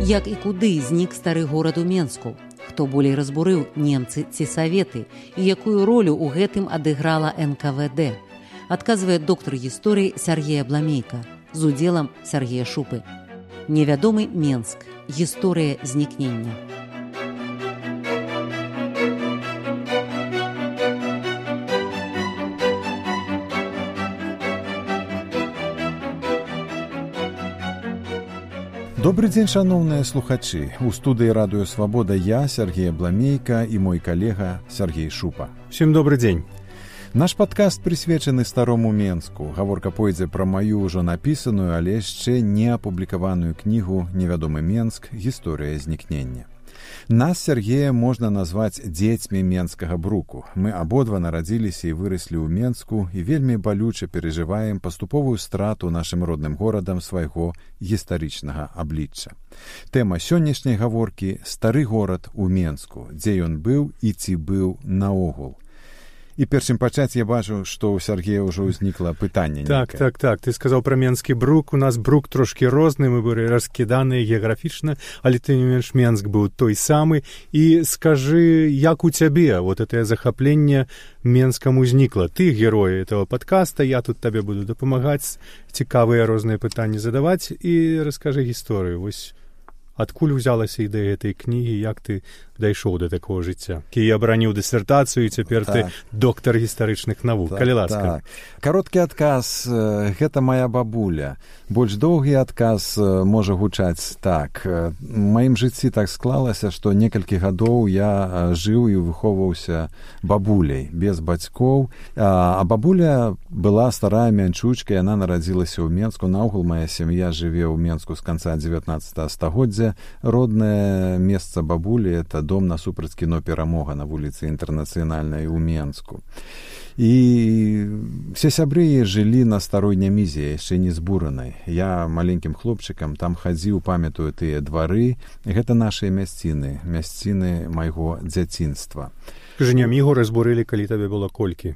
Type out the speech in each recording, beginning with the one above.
Як і куды знік стары горад у Менску, хто болей разбурыў немцы ці саветы і якую ролю ў гэтым адыграла НКВД. Адказвае доктар гісторыі Сергея Бламейка з удзелам Сергея Шупы. Невядомы Менск, гісторыя знікнення. Добры дзень шаноўныя слухачы у студыі радыё свабода я Сергея бламейка і мой калега Сергей шупа. Всем добрый дзень наш падкаст прысвечаны старому менску. Гаворка пойдзе пра маю ўжо напісаную але яшчэ не апублікаваную кнігу невядомы менск. Гісторыя знікнення Нас Сергея можна назваць дзецьмі менскага бруку. Мы абодва нарадзіліся і выраслі ў Менску і вельмі балюча перажываем паступовую страту нашым родным горадам свайго гістарычнага аблічча. Тэма сённяшняй гаворкі стары горад у Менску, дзе ён быў і ці быў наогул і першым пачаць я бачу што ў сергея ўжо ўзнікла пытанне так так так ты сказаў пра менскі брук. У нас брук трошки розны мы былі раскіданыя геаграфічна але ты не менш менск быў той самы і скажы як у цябе вот это захапленне менскам узнікла ты героі этого подкаста я тут табе буду дапамагаць цікавыя розныя пытанні задаваць і раскажы гісторыю вось адкуль узялася ідэя гэтай кнігі? Як ты дайшоў да такого жыцця? Кі я абараніў дысертацыю цяпер так. ты доктар гістарычных навук. Так, калі ласка. так. кароткі адказ гэта моя бабуля. Больш доўгі адказ можа гучаць так. Маім жыцці так склалася што некалькі гадоў я жыў і выхоўваўся бабуляй без бацькоў. А бабуля была старая мянчучка яна нарадзілася ў менску. Наогул моя сям'я жыве ў менску з канца 19 стагоддзя роднае месца бабулі это дом насупраць кіно перамога на вуліцы інтэрнацыянальнай у менску. І все сябры жылі на старой нямізе яшчэ не збуранай. Я маленькім хлопчыкам там хадзіў памятаю тыя двары. Гэта нашыя мясціны мясціны майго дзяцінства Скажи, нямігу разбурылі калі табе было колькі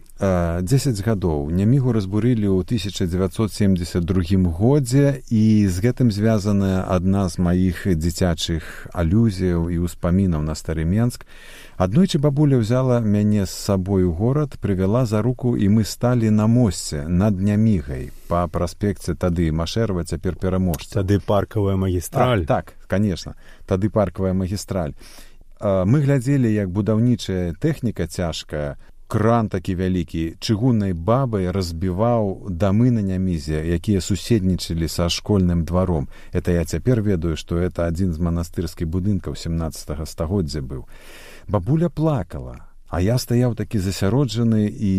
дзесяць гадоў нямігу разбурылі ў 1972 годзе і з гэтым звязаная адна з маіх дзіцячых алюзіяў і ўспамінаў на стары менск аднойчы бабуля ўзяла мяне з сабой у горад прывяла за руку і мы сталі на мосце над нямігай. Па праспекце тады машэрва цяпер пераможца. Тады паркавая магістраль. Так, так конечно тады паркавая магістраль мы глядзелі як будаўнічая тэхніка цяжкая. Кран такі вялікі чыгуннай бабай разбіваў дамы на нямізе якія суседнічалі са школьным дваром. Это я цяпер ведаю што это адзін з манастырскіх будынкаў 17 стагоддзя быў. Бабуля плакала а я стаяў такі засяроджаны і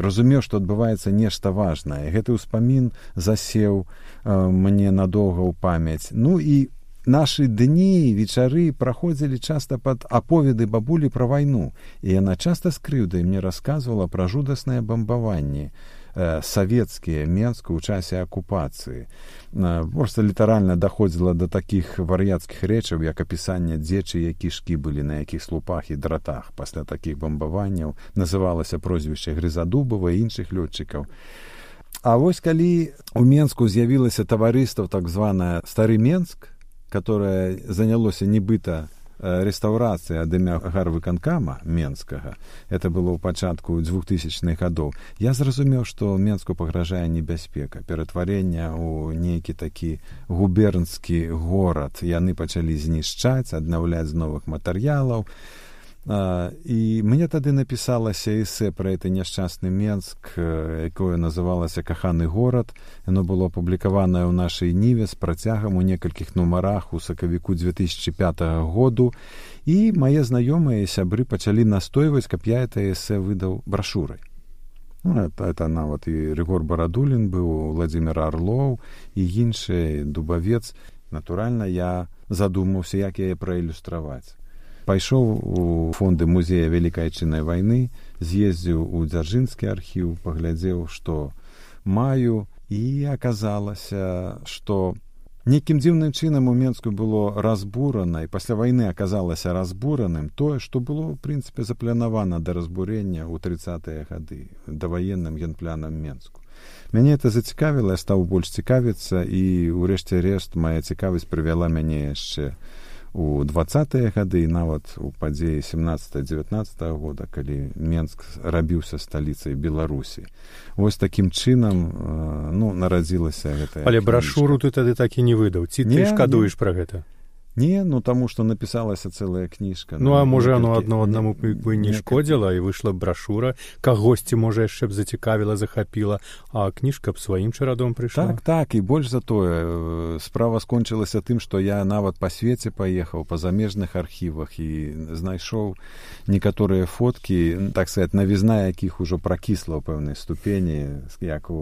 разумеў што адбываецца нешта важнае. Гэты ўспамін засеў мне надоўга ў памяць. Ну і нашы дні вечары праходзілі часта пад аповеды бабулі пра вайну і яна часта з крыўдай мне расказвала пра жудасныя бамбаванні э, савецкія менску ў часе акупацыі. Э, просто літаральна даходзіла да такіх вар'яцкіх рэчаў як апісанне дзечы кішкі былі на якіх слупах і дратах. Пасля такіх бамбаванняў называлася прозвішча грызадубава іншых лётчыкаў. А вось калі у менску з'явілася таварыства так званая стары менск которое занялося нібыта э, рэстаўрацыя ад імя гарвыканкама менскага. Это было ў пачатку двухтысячных гадоў я зразумеў што менску пагражае небяспека ператварення ў нейкі такі губернскі горад. Яны пачалі знішчаць аднаўляць з новых матэрыялаў. і мне тады напісалася эсэ пра это няшчасны менск якое называлася каханы горад яно было апублікаванае ў нашай ніве з працягам у некалькіх нумарах у сакавіку 2005 году. І мае знаёмыя сябры пачалі настойваць каб я это эсэ выдаў брашурай ну, это, это нават і рэгор барадулін быў владимир орлоў і іншы дубавец. Натуральна я задумаўся як яе праілюстраваць пайшоў у фонды музея вялікай чыннай вайны з'ездзіў у дзяржынскі архіў паглядзеў што маю. І аказалася што нейкім дзіўным чынам у менску было разбурана і пасля вайны аказалася разбураным тое што было ў прынцыпе запланавана да разбурення ў тридцатыя гады даваенным генплянам менску. Мяне это зацікавіла стаў больш цікавіцца і ўрэшце рэшт моя цікавасць прывяла мяне яшчэ у двадцатыя гады нават у падзеі семнадцать девятнадцать года калі менск рабіўся сталіцай беларусі. Вось такім чынам ну нарадзілася гэта але брашуру ты тады так і не выдаў. Ці не шкадуеш пра гэта Не, ну таму што напісалася цэлая кніжка. Ну а можа оно адно аднаму бы не шкодзіла і выйшла брашура, кагосьці можа яшчэ б зацікавіла, захапіла, а кніжка б сваім чарадом прыйшла. Так так і больш за тое справа скончылася тым, што я нават па свеце паехаў па замежных архівах і знайшоў некаторыя фоткі, так сказать, навізна якіх ужо пракісла ў пэўнай ступені, як у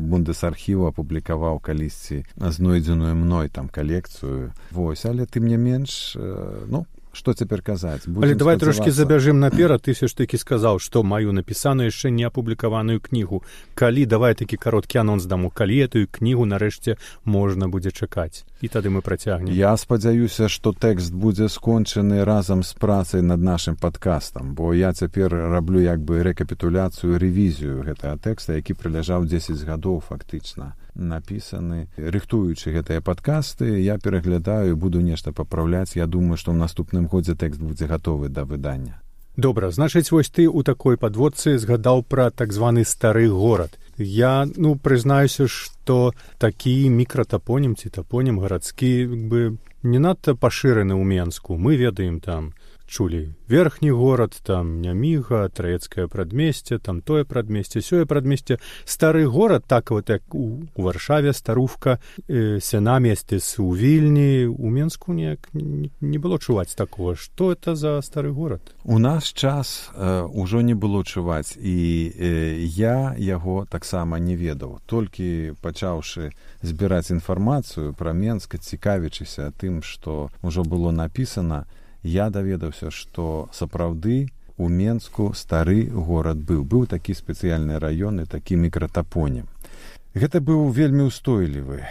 бундесархіву апублікаваў калісьці знойдзеную мной там калекцыю. Вось, але тым не менш ну што цяпер казаць але давай трошки забяжым наперад ты все ж таки сказаў што маю напісаную яшчэ не апублікаваную кнігу калі давай такі кароткі анонс даму калі этую кнігу нарэшце можна будзе чакаць і тады мы працягнем я спадзяюся што тэкст будзе скончаны разам з працай над нашим падкастам бо я цяпер раблю як бы рэкапітуляцыю рэвізію гэтага тэкста які прыляжаў 10 гадоў фактычна напісаны рыхтуючы гэтыя падкасты я пераглядаю буду нешта папраўляць. Я думаю што ў наступным годзе тэкст будзе гатовы да выдання. Добра значыць вось ты ў такой падводцы згадаў пра так званы стары горад. Я ну прызнаюся што такі мікратапонім ці тапонім гарадскі бы не надта пашыраны ў менску. Мы ведаем там чулі. Верхні горад там няміга траецкае прадмесце там тое прадмесце сёе прадмесце. Стары горад так вот як у, у варшаве старувка э, сяна местэс у вільні. У менску неяк не, не было чуваць такого. Что это за стары горад? У наш час э, ужо не было чуваць. І э, я яго таксама не ведаў. Толькі пачаўшы збіраць інфармацыю пра менска цікавячыся тым што ўжо было напісана я даведаўся што сапраўды у менску стары горад быў. Быў такі спецыяльны раён і такі мікратапонім. Гэта быў вельмі ўстойлівы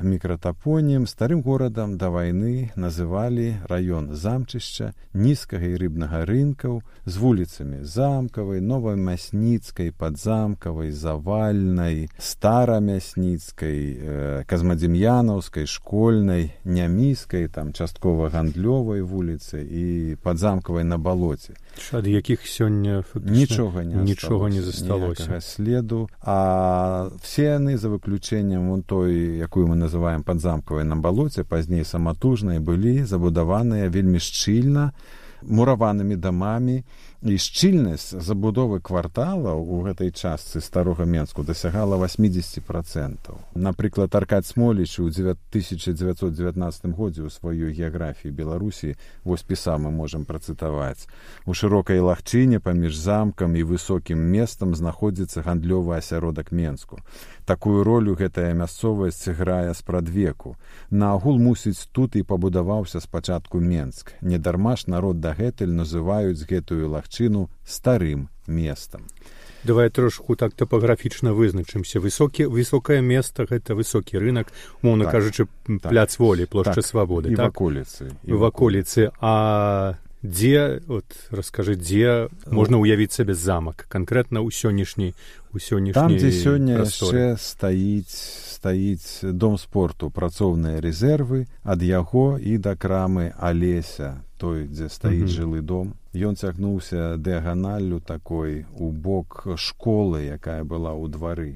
мікратапонім старым горадам да вайны называлі раён замчышча нізкага і рыбнага рынкаў з вуліцамі замкавай новай мясніцкай падзамкавай завальнай старамясніцкай э, казмадзем'янаўскай школьнай няміскай там часткова гандлёвай вуліцы і падзамкавай на балоце. Ад якіх сёння нічога не нічога не засталося. следу. А все яны за выключэннем вон той якую мы называем падзамкавай на балоце пазней саматужнай былі забудаваныя вельмі шчыльна мураванымі дамамі і шчыльнасць забудовы квартала ў гэтай частцы старога менску дасягала 80 процентаў. Напрыклад аркад смоліч у 1919 годзе ў сваёй геаграфіі беларусі вось піса мы можемм працытаваць у шырокай лагчыне паміж замкам і высокім месцам знаходзіцца гандлёвы асяродак менску такую ролю гэтая мясцовасць грае спрадвеку наагул мусіць тут і пабудаваўся спачатку менск. Недарма ж народ дагэтуль называюць гэтую лагчыну лагчыну старым местам. Давай трошку так тапаграфічна вызначымся. Высокі высокае место гэта высокі рынок моўна так, кажучы так, пляц волі плошча так, свабоды так? ваколіцы в ваколіцы а дзе от раскажы дзе можна ўявіць сабе замак канкрэтна ў сённяшні у сённяшні там дзе сёння яшчэ стаіць стаіць дом спорту працоўныя рэзервы ад яго і да крамы алеся той дзе стаіць mm -hmm. жылы дом ён цягнуўся дыяганаллю такой у бок школы якая была ў двары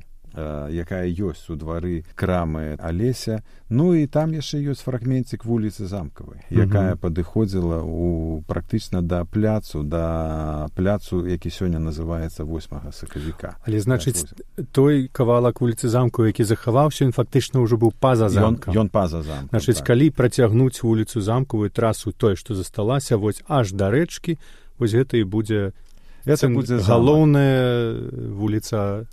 якая ёсць у двары крамы алеся. Ну і там яшчэ ёсць фрагменцік вуліцы замкавай якая падыходзіла у практычна да пляцу да пляцу які сёння называется восьмага сакавіка. Але значыць той кавалак вуліцы замку які захаваўся ён фактычна ўжо быў па-за замка ён па-за замка значыць так. калі працягнуць вуліцу замкавую трасу тое што засталася вось аж да рэчкі вось гэта і будзе это будзе галоўная вуліца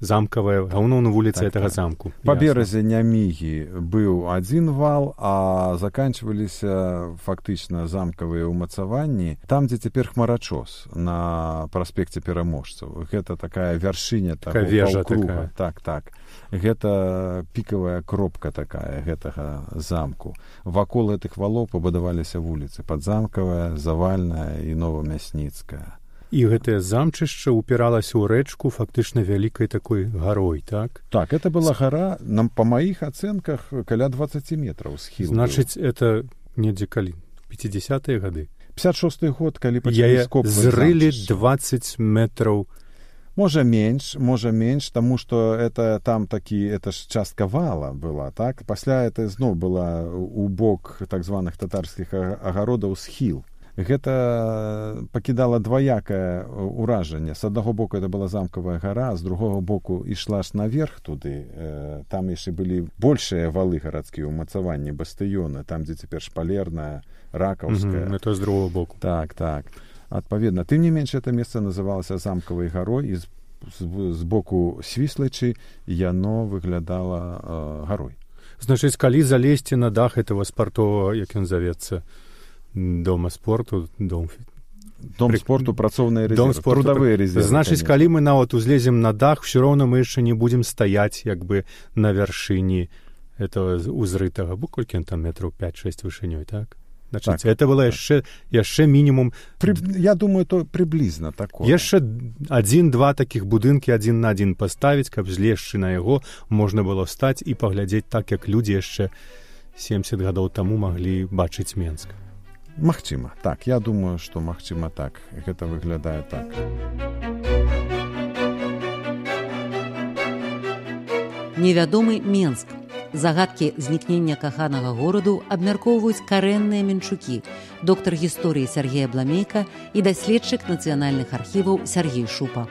замкавая гаўноўна вуліца так, гэтага так. замку. Па беразе нямігі быў адзін вал а заканчваліся фактычна замкавыя ўмацаванні там дзе цяпер хмарачос на праспекце пераможцаў гэта такая вяршыня вежа такая. так так. Гэта пікавая кропка такая гэтага замку. Вакол гэтых валоў пабудаваліся вуліцы падзамкавая завальная і новамясніцкая і гэтае замчышча упіралася ў рэчку фактычна вялікай такой гарой так? Так это была гора нам па маіх ацэнках каля 20 метраў схіл значыць это недзе калі 50 гады. 56 год калі зрылі 20 метраў можа менш можа менш таму что это там такі это ж частка вала была так? Пасля это зноў была у бок так званых татарскіх агародаў схіл гэта пакідала дваякае ўражанне з аднаго боку это была замкавая гара з другого боку ішла ж наверх туды э, там яшчэ былі большыя валы гарадскія ўмацаванні бастыёны там дзе цяпер шпалерная ракаўская. Mm -hmm, это з другого боку. Так так. Адпаведна тым не менш это месца называлася замкавай гарой і з, з, з боку свіслачы яно выглядала э, гарой. Значыць калі залезці на дах этого спартового як ён завецца дома спорту дом дом спорту працоўныя дом трудовые резервы значыць калі мы нават узлезем на дах все роўно мы яшчэ не будзем стаяць як бы на вяршыні этого узрытага бо колькі там метраў пять шесть вышынёй так? Значыць так, это было яшчэ яшчэ мінімум При, я думаю то прыблізна так яшчэ адзін два таких будынкі адзін на адзін паставіць каб злезшы на яго можна было стаць і паглядзець так як людзі яшчэ семьдесят гадоў таму маглі бачыць менска Магчыма, так, я думаю, што магчыма так, гэта выглядае так. Невядомы Менск. Загадкі знікнення каханага гораду абмяркоўваюць карэнныя менчукі, доктар гісторыі Сергея Бламейка і даследчык нацыянальных архіваў Сергей Шупа.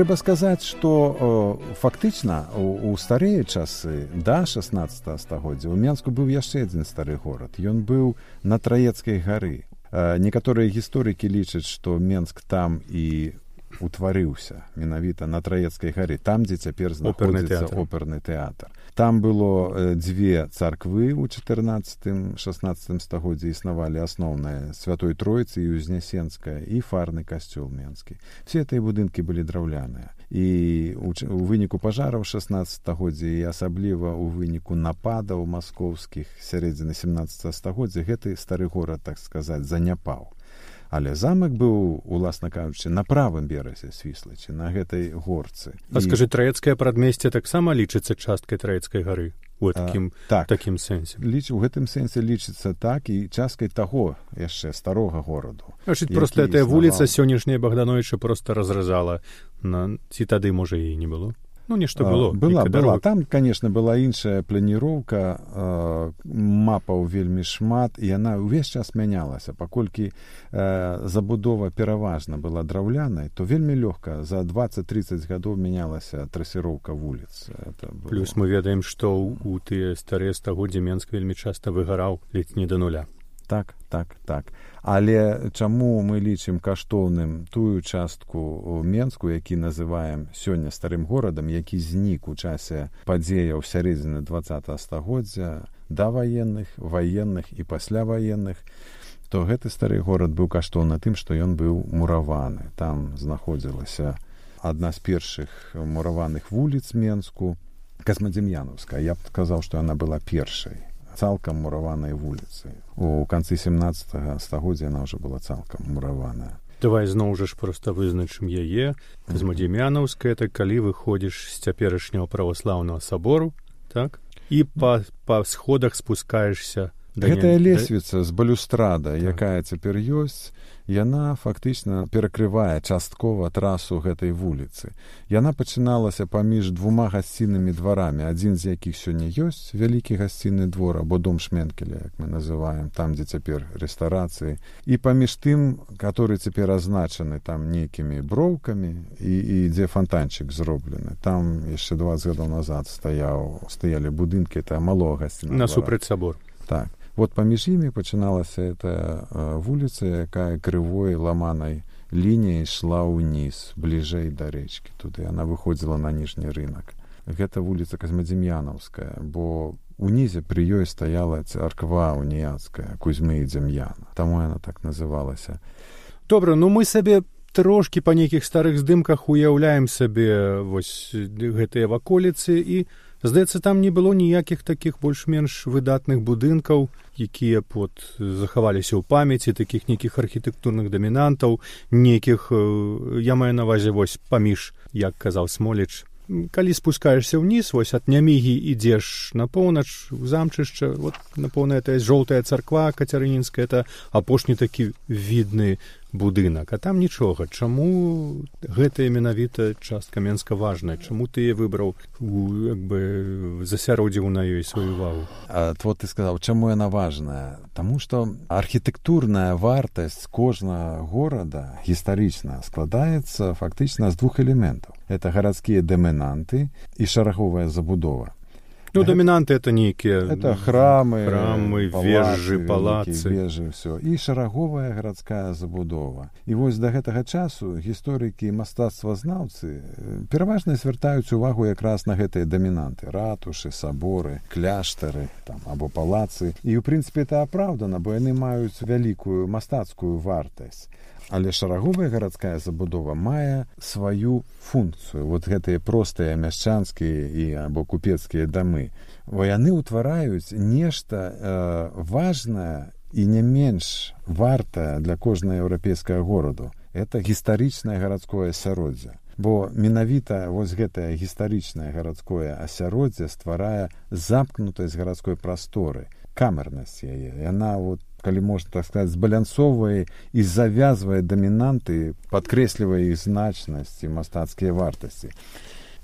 Трэба сказаць что фактычна у, у старыя часы да 16 стагоддзя у менску быў яшчэ адзін стары горад. Ён быў на траецкай гары. Некаторыя гісторыкі лічаць што менск там і утварыўся менавіта на траецкай гары там дзе цяпер знаходзіцца оперны тэатр там было дзве царквы ў 14 16 стагоддзе існавалі асноўныя святой тройцы і узнясенская і фарны касцёл менскі все гэтыя будынкі былі драўляныя і у выніку пажараў 16 стагоддзя і асабліва ў выніку нападаў маскоўскіх сярэдзіны 17 стагоддзя гэты стары горад так сказаць заняпаў але замак быў уласна кажучы на правым беразе свіслачы на гэтай горцы. А скажы траецкае прадмесце таксама лічыцца часткай траецкай гары? У такім так. такім сэнсе ліч у гэтым сэнсе лічыцца так і часткай таго яшчэ старога гораду Значит, просто эта вуліца сённяшняя богдановича просто разразала. На ці тады можа і не было ну нешта было была была. Там конечно была іншая планіроўка мапаў вельмі шмат і яна ўвесь час мянялася паколькі забудова пераважна была драўлянай то вельмі лёгка за двадцать тридцать гадоў мянялася трасіроўка вуліц плюс мы ведаем што у тыя старыя стагоддзі менск вельмі часта выгараў ледзь не да нуля так так так. Але чаму мы лічым каштоўным тую частку менску які называем сёння старым горадам які знік у часе падзеяў сярэдзіны два стагоддзя да ваенных ваенных і пасля ваенных то гэты стары горад быў каштоўны тым што ён быў мураваны. Там знаходзілася адна з першых мураваных вуліц менску касмадзем'янаўская я б сказаў што яна была першай цалкам мураванай вуліцы. У канцы 17 стагоддзя яна ўжо была цалкам мураваная. Давай зноў жа ж просто вызначым яе. Змадземянаўская так калі выходзіш з цяперашняго праваслаўнага сабору так і па па сходах спускаешься гэтая лесвіца з балюстрада так. якая цяпер ёсць яна фактычна перакрывае часткова трасу гэтай вуліцы. Яна пачыналася паміж двума гасціннымі дварамі, адзін з якіх сёння ёсць вялікі гасцінны двор або дом шменкеля, як мы называем там, дзе цяпер рэстарацыі. І паміж тым, который цяпер азначаны там нейкімі броўкамі і, і дзе фантанчык зроблены. Там яшчэ 20 гадоў назад стаяў стаялі будынкі это малога гасціна насупраць сабор. Так вот паміж імі пачыналася эта вуліца якая крывой ламанай лініяй ішла ўніз бліжэй да рэчкі туды она выходзіла на ніжні рынок. Гэта вуліца казмадзем'янаўская бо унізе пры ёй стаяла царква уніяцкая кузьмы і дзям'яна таму яна так называлася добра ну мы сабе трошки па нейкіх старых здымках уяўляем сабе вось гэтыя ваколіцы і здаецца там не было ніякіх такіх больш-менш выдатных будынкаў якія под захаваліся ў памяці такіх нейкіх архітэктурных дамінантаў нейкіх я маю навазе вось паміж як казаў смоліч. Калі спускаешься ўніз вось ад нямігі ідзеш на поўнач у замчышча вот напоўна жоўтая царква кацярынінская это апошні такі відны будынак а там нічога. Чаму гэтая менавіта частка менска важная? Чаму ты выбраў як бы засяродзіў на ёй сваю увагу вот ты сказаў чаму яна важная? Таму што архітэктурная вартасць кожнага горада гістарычна складаецца фактычна з двух элементаў. Это гарадскія дамінанты і шараговая забудова Ну, дамінанты это нейкія это храмы храмы вежы палацы. вежы все і шараговая гарадская забудова. І вось да гэтага часу гісторыкі мастацтвазнаўцы пераважна звяртаюць увагу якраз на гэтыя дамінанты ратушы саборы кляштары там або палацы. І ў прынцыпе это апраўдана бо яны маюць вялікую мастацкую вартасць але шараговая гарадская забудова мае сваю функцыю. Вот гэтыя простыя мяшчанскія і або купецкія дамы. Во яны ўтвараюць нешта э, важнае і не менш вартае для кожнага еўрапейскага гораду это гістарычнае гарадское асяроддзе. Бо менавіта вось гэтае гістарычнае гарадское асяроддзе стварае замкнутасць гарадской прасторы камернасць яе. Яна вот калі можна так сказаць збалянсоўвае і завязвае дамінанты падкрэслівае іх значнасць і мастацкія вартасці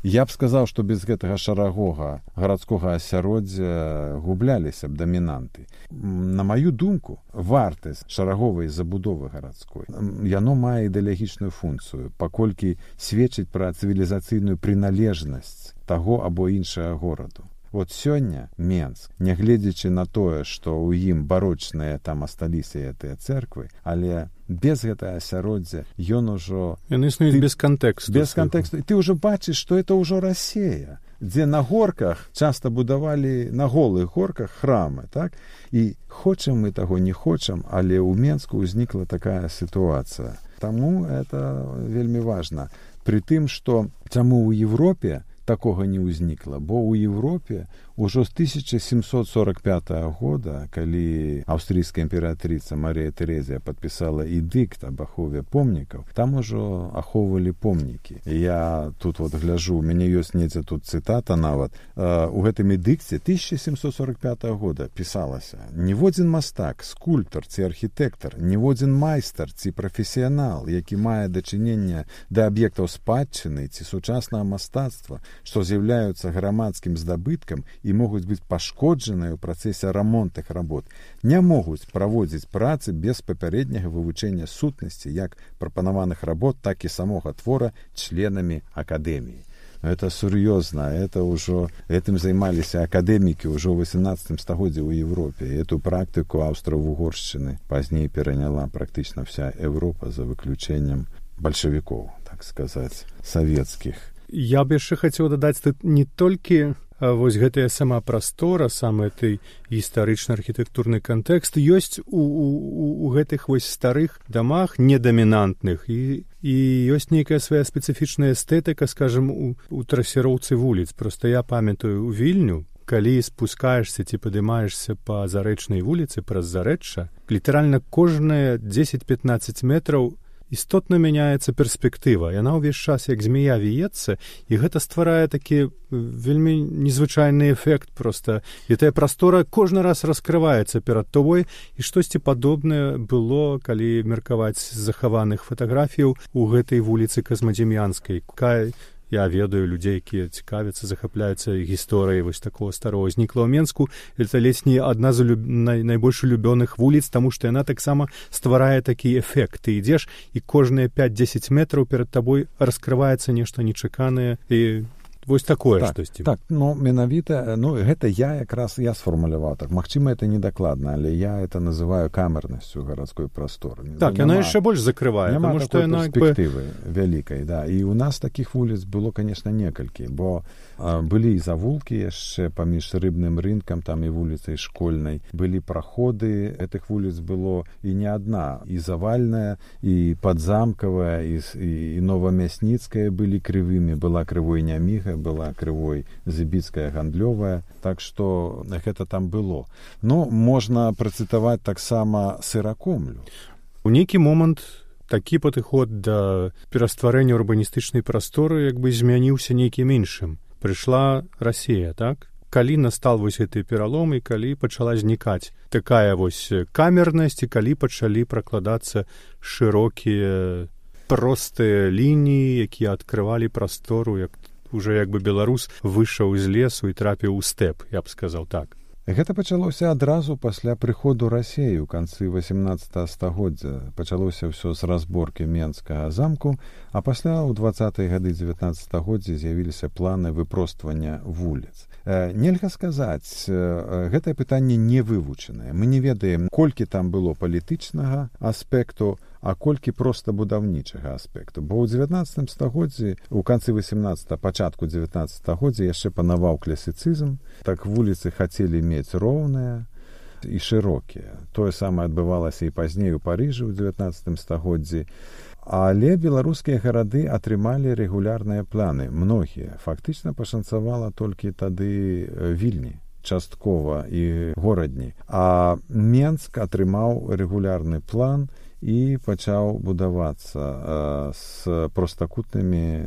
я б сказаў што без гэтага шарагога гарадскога асяроддзя губляліся б дамінанты на маю думку вартасць шараговай забудовы гарадской яно мае ідэалагічную функцыю паколькі сведчыць пра цывілізацыйную прыналежнасць таго або іншага гораду вот сёння менск нягледзячы на тое што ў ім барочныя там асталіся гэтыя церквы але без гэтага асяроддзя ён ужо яны існуюць без кантэксту без кантэксту. Ты ўжо бачыш што это ўжо рассея дзе на горках часта будавалі на голых горках храмы так? І хочам мы таго не хочам але ў менску ўзнікла такая сітуацыя. Таму это вельмі важна. Пры тым што чаму ў Европе такога не ўзнікла бо ў Европе ўжо з 1745 года калі аўстрійская імператрыца Марія Тэрезія подпісала эдыкт об ахове помнікаў там ужо ахоўвалі помнікі. Я тут вот гляжу у мяне ёсць недзе тут цытата нават. У гэтым эдыкце 1745 года пісалася ніводзін мастак скульптар ці архітэктар ніводзін майстар ці прафесіянал які мае дачынення да аб'ектаў спадчыны ці сучаснага мастацтва што з'яўляюцца грамадскім здабыткам і могуць быць пашкоджаныя ў працэсе рамонтных работ. Не могуць праводзіць працы без папярэдняга вывучэння сутнасці як прапанаваных работ так і самога твора членамі акадэміі. Это сур'ёзна это ўжо этым займаліся акадэмікі ўжо ў восемнадцатым стагоддзе ў Европе эту практыку аўстра-вугоршчыны пазней пераняла практычна вся Европа за выключэннем бальшавікоў так сказаць савецкіх. Я б яшчэ хацеў дадаць тут не толькі вось гэтая сама прастора самы ты гістарычна-архітэктурны кантэкст ёсць у, у, у гэтых вось старых дамах недамінантных. І і ёсць нейкая свая спецыфічная эстэтыка скажем у, у трасіроўцы вуліц. Просто я памятаю у вільню калі спускаешься ці падымаешься па зарэчнай вуліцы праз зарэчча літаральна кожныя 10-15 метраў істотна мяняецца перспектыва. Яна ўвесь час як змея віецца і гэта стварае такі вельмі незвычайны эфект просто і тая прастора кожны раз раскрываецца перад тобой і штосьці падобнае было калі меркаваць захаваных фатаграфіяў у гэтай вуліцы казмадзем'янскай. Кай я ведаю людзей якія цікавяцца захапляюцца гісторыяй вось такого старого знікла ў менску. Это ледзь не адна з люб... най... найбольш улюбёных вуліц таму што яна таксама стварае такі эфект. Ты ідзеш і кожныя пять десять метраў перад табой раскрываецца нешта нечаканае і вось такое так, штосьці так ну менавіта ну гэта я якраз я сфармуляваў так. Магчыма это недакладна але я это называю камернасцю гарадской прасторы. Так яна яшчэ больш закрывае потому что яна перспектывы бы... вялікай да. І у нас таких вуліц было конечно некалькі бо а, былі і завулкі яшчэ паміж рыбным рынкам там і вуліцай школьнай. Былі праходы этих вуліц было і не адна і завальная і подзамкавая і, і, і новамясніцкая былі крывымі была крывой няміга была крывой зыбіцкая гандлёвая. Так што гэта там было. Но можна працытаваць таксама сыракомлю у нейкі момант такі падыход да перастварэння урбаністычнай прасторы як бы змяніўся нейкім іншым. Прыйшла Расія так? Калі настал вось гэты пералом і калі пачала знікаць такая вось камернасць і калі пачалі пракладацца шырокія простыя лініі якія адкрывалі прастору як уже як бы беларус выйшаў з лесу і трапіў у стэп я б сказаў так. Гэта пачалося адразу пасля прыходу рассею канцы 18 стагоддзя. Пачалося ўсё з разборкі менскага замку а пасля ў двадцатые гады 19 стагоддзя з'явіліся планы выпроствання вуліц нельга сказаць гэтае пытанне не вывучанае. Мы не ведаем колькі там было палітычнага аспекту а колькі проста будаўнічага аспекту. Бо ў 19 стагоддзі у канцы 18 пачатку 19 стагоддзя яшчэ панаваў класіцызм. Так вуліцы хацелі мець роўныя і шырокія. Тое самае адбывалася і пазней у парыжы ў 19 стагоддзі але беларускія гарады атрымалі рэгулярныя планы. Многія. Фактычна пашанцавала толькі тады вільні часткова і горадні. А менск атрымаў рэгулярны план і пачаў будавацца э, з простакутнымі э,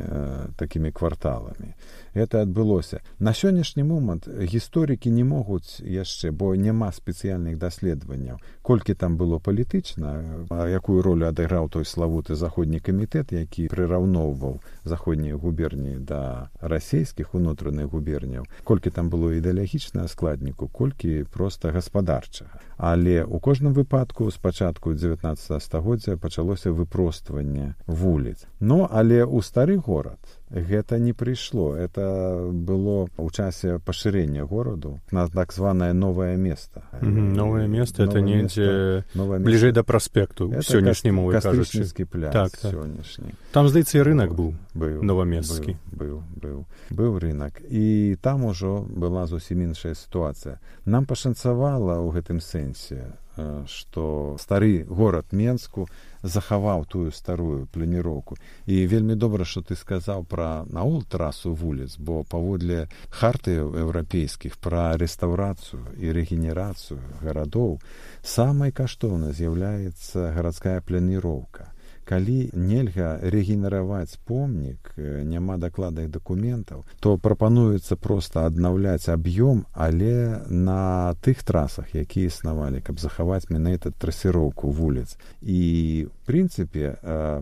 такімі кварталамі это адбылося на сённяшні момант гісторыкі не могуць яшчэ бо няма спецыяльных даследаванняў колькі там было палітычна якую ролю адыграў той славуты заходні камітэт які прыраўноўваў заходнія губерніі да расійскіх унутраных губерняў колькі там было ідэалагічна складніку колькі проста гаспадарчага але у кожным выпадку спачатку 19 стагоддзя пачалося выпростваванне вуліц ну але ў стары горад гэта не прыйшло. Это было ў часе пашырэння гораду на так званае новае место. Новое место это недзе бліжэй да праспекту сённяшні мовы кажучыкі пля так, так. сённяшні. Там здаецца рынок быў быў новамесцкі быў быў быў. Рынок і там ужо была зусім іншая сітуацыя. Нам пашанцавала ў гэтым сэнсе што стары горад менску захаваў тую старую планіроўку і вельмі добра што ты сказаў пра наул трасу вуліц бо паводле хартыяў еўрапейскіх пра рэстаўрацыю і рэгенерацыю гарадоў самай каштоўнай з'яўляецца гарадская планіроўка калі нельга рэгенераваць помнік няма дакладных дакументаў то прапануецца проста аднаўляць аб'ём але на тых трасах якія існавалі каб захаваць менавіта трасіроўку вуліц. І прынцыпе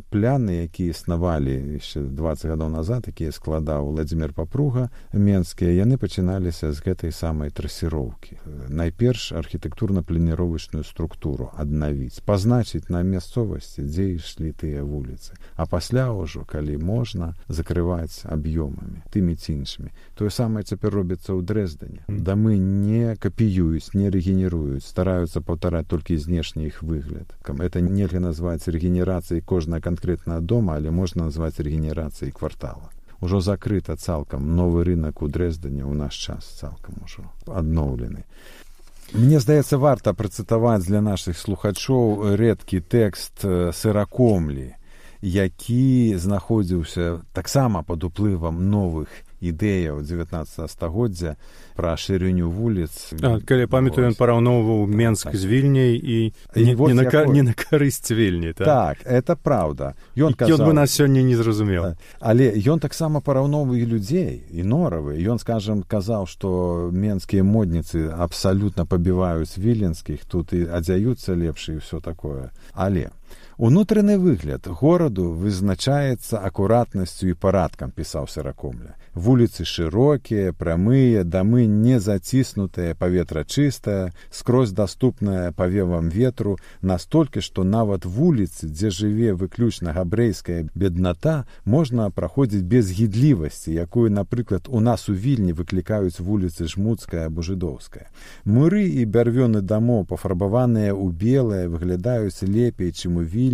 пляны якія існавалі яшчэ 20 гадоў назад якія складаў владимир папруга менскія яны пачыналіся з гэтай самай трасіроўкі найперш архітэктурна-планіровачную структуру аднавіць пазначыць на мясцовасці дзе ішлі тыя вуліцы. А пасля ўжо калі можна закрываць аб'ёмамі тымі ці іншымі. Тое самае цяпер робіцца ў дрэздане. Дамы не капіююць не рэгенеруюць стараюцца паўтараць толькі знешні іх выгляд. Кам это нельга назваць рэгенерацыяй кожная канкрэтная дома але можна назваць рэгенерацыяй квартала? Ужо закрыта цалкам новы рынок у дрэздане ў наш час цалкам ужо адноўлены Мне здаецца варта працытаваць для нашых слухачоў рэдкі тэкст сыракомлі, які знаходзіўся таксама пад уплывам новых ідэяў 19 стагоддзя пра шырыню вуліц. Калі памятаю ён параўноўваў менск з вільняй і не, не, на, якой... не на карысць вільні так, так это праўда ён казаў... бы нас сёння не зразумеў. Але ён таксама параўноўвае людзей і норавы. Ён скажем казаў што менскія модніцы абсалютна пабіваюць віленскіх тут і адзяюцца лепш і ўсё такое. Але Унутраны выгляд гораду вызначаецца акуратнасцю і парадкам пісаў сыракомля вуліцы шырокія прамыя дамы не заціснутыя паветра чыстае скрозь даступная павевам ветру настолькі што нават вуліцы дзе жыве выключна габрэйская бедната можна праходзіць без гідлівасці якую напрыклад у нас у вільні выклікаюць вуліцы жмуцкая або жыдоўская муры і бярвёны дамоў пафарбаваныя ў белае выглядаюць лепей чым у вільні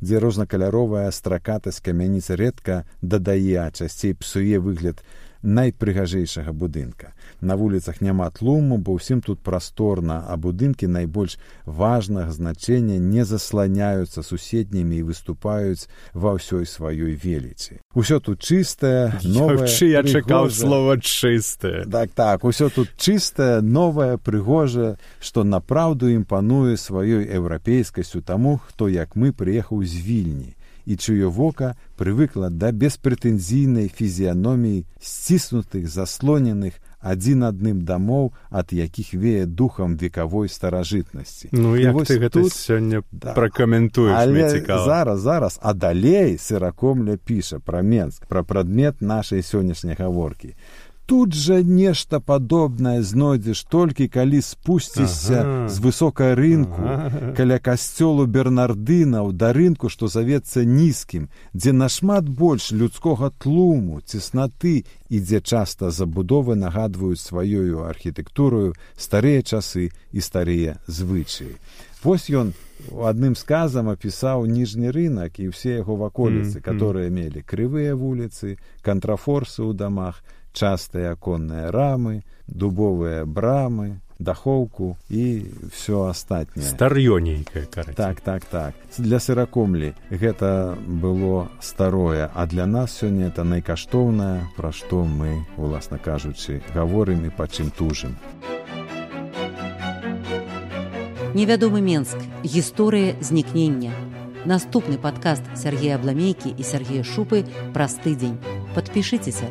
дзе рознакаляровая стракатасць камяніца рэдка дадае часцей псуе выгляд найпрыгажэйшага будынка. На вуліцах няма тлуму, бо ўсім тут прасторна, а будынкі найбольш важнага значэння не засланяюцца суседнімі і выступаюць ва ўсёй сваёй велічы. Усё тут чыстае, новае, я чакаў слова чыстае. Так так, усё тут чыстае, новае, прыгожае, што напраўду імпануе сваёй еўрапейскасцю таму, хто як мы прыехаў з вільні і чыё вока прывыкла да беспрэтэнзійнай фізіяноміі сціснутых заслоненых адзін адным дамоў ад якіх вее духам векавой старажытнасці. Ну як ты гэта тут сёння да. пракаментуеш зараз зараз а далей сыракомля піша пра менск пра прадмет нашай сённяшняй гаворкі тут жа нешта падобнае знойдзеш толькі калі спусцішся ага. з высокай рынку ага. каля касцёлу бернардынаў да рынку што завецца нізкім дзе нашмат больш людскога тлуму цеснаты і дзе часта забудовы нагадваюць сваёю архітэктурою старыя часы і старыя звычаі вось ён адным сказам апісаў ніжні рынок і ўсе яго ваколіцы mm -hmm. которые мелі крывыя вуліцы кантрафорсы ў дамах частыя аконныя рамы, дубовыя брамы, дахоўку і все астатняе стар'ёнейкае так так так. Для сыракомлі гэта было старое а для нас сёння это найкаштоўнае пра што мы уласна кажучы гаворым і па чым тужым невядомы менск гісторыя знікнення наступны падкаст Сергея абламейкі і Сергея шупы праз тыдзень подпішыцеся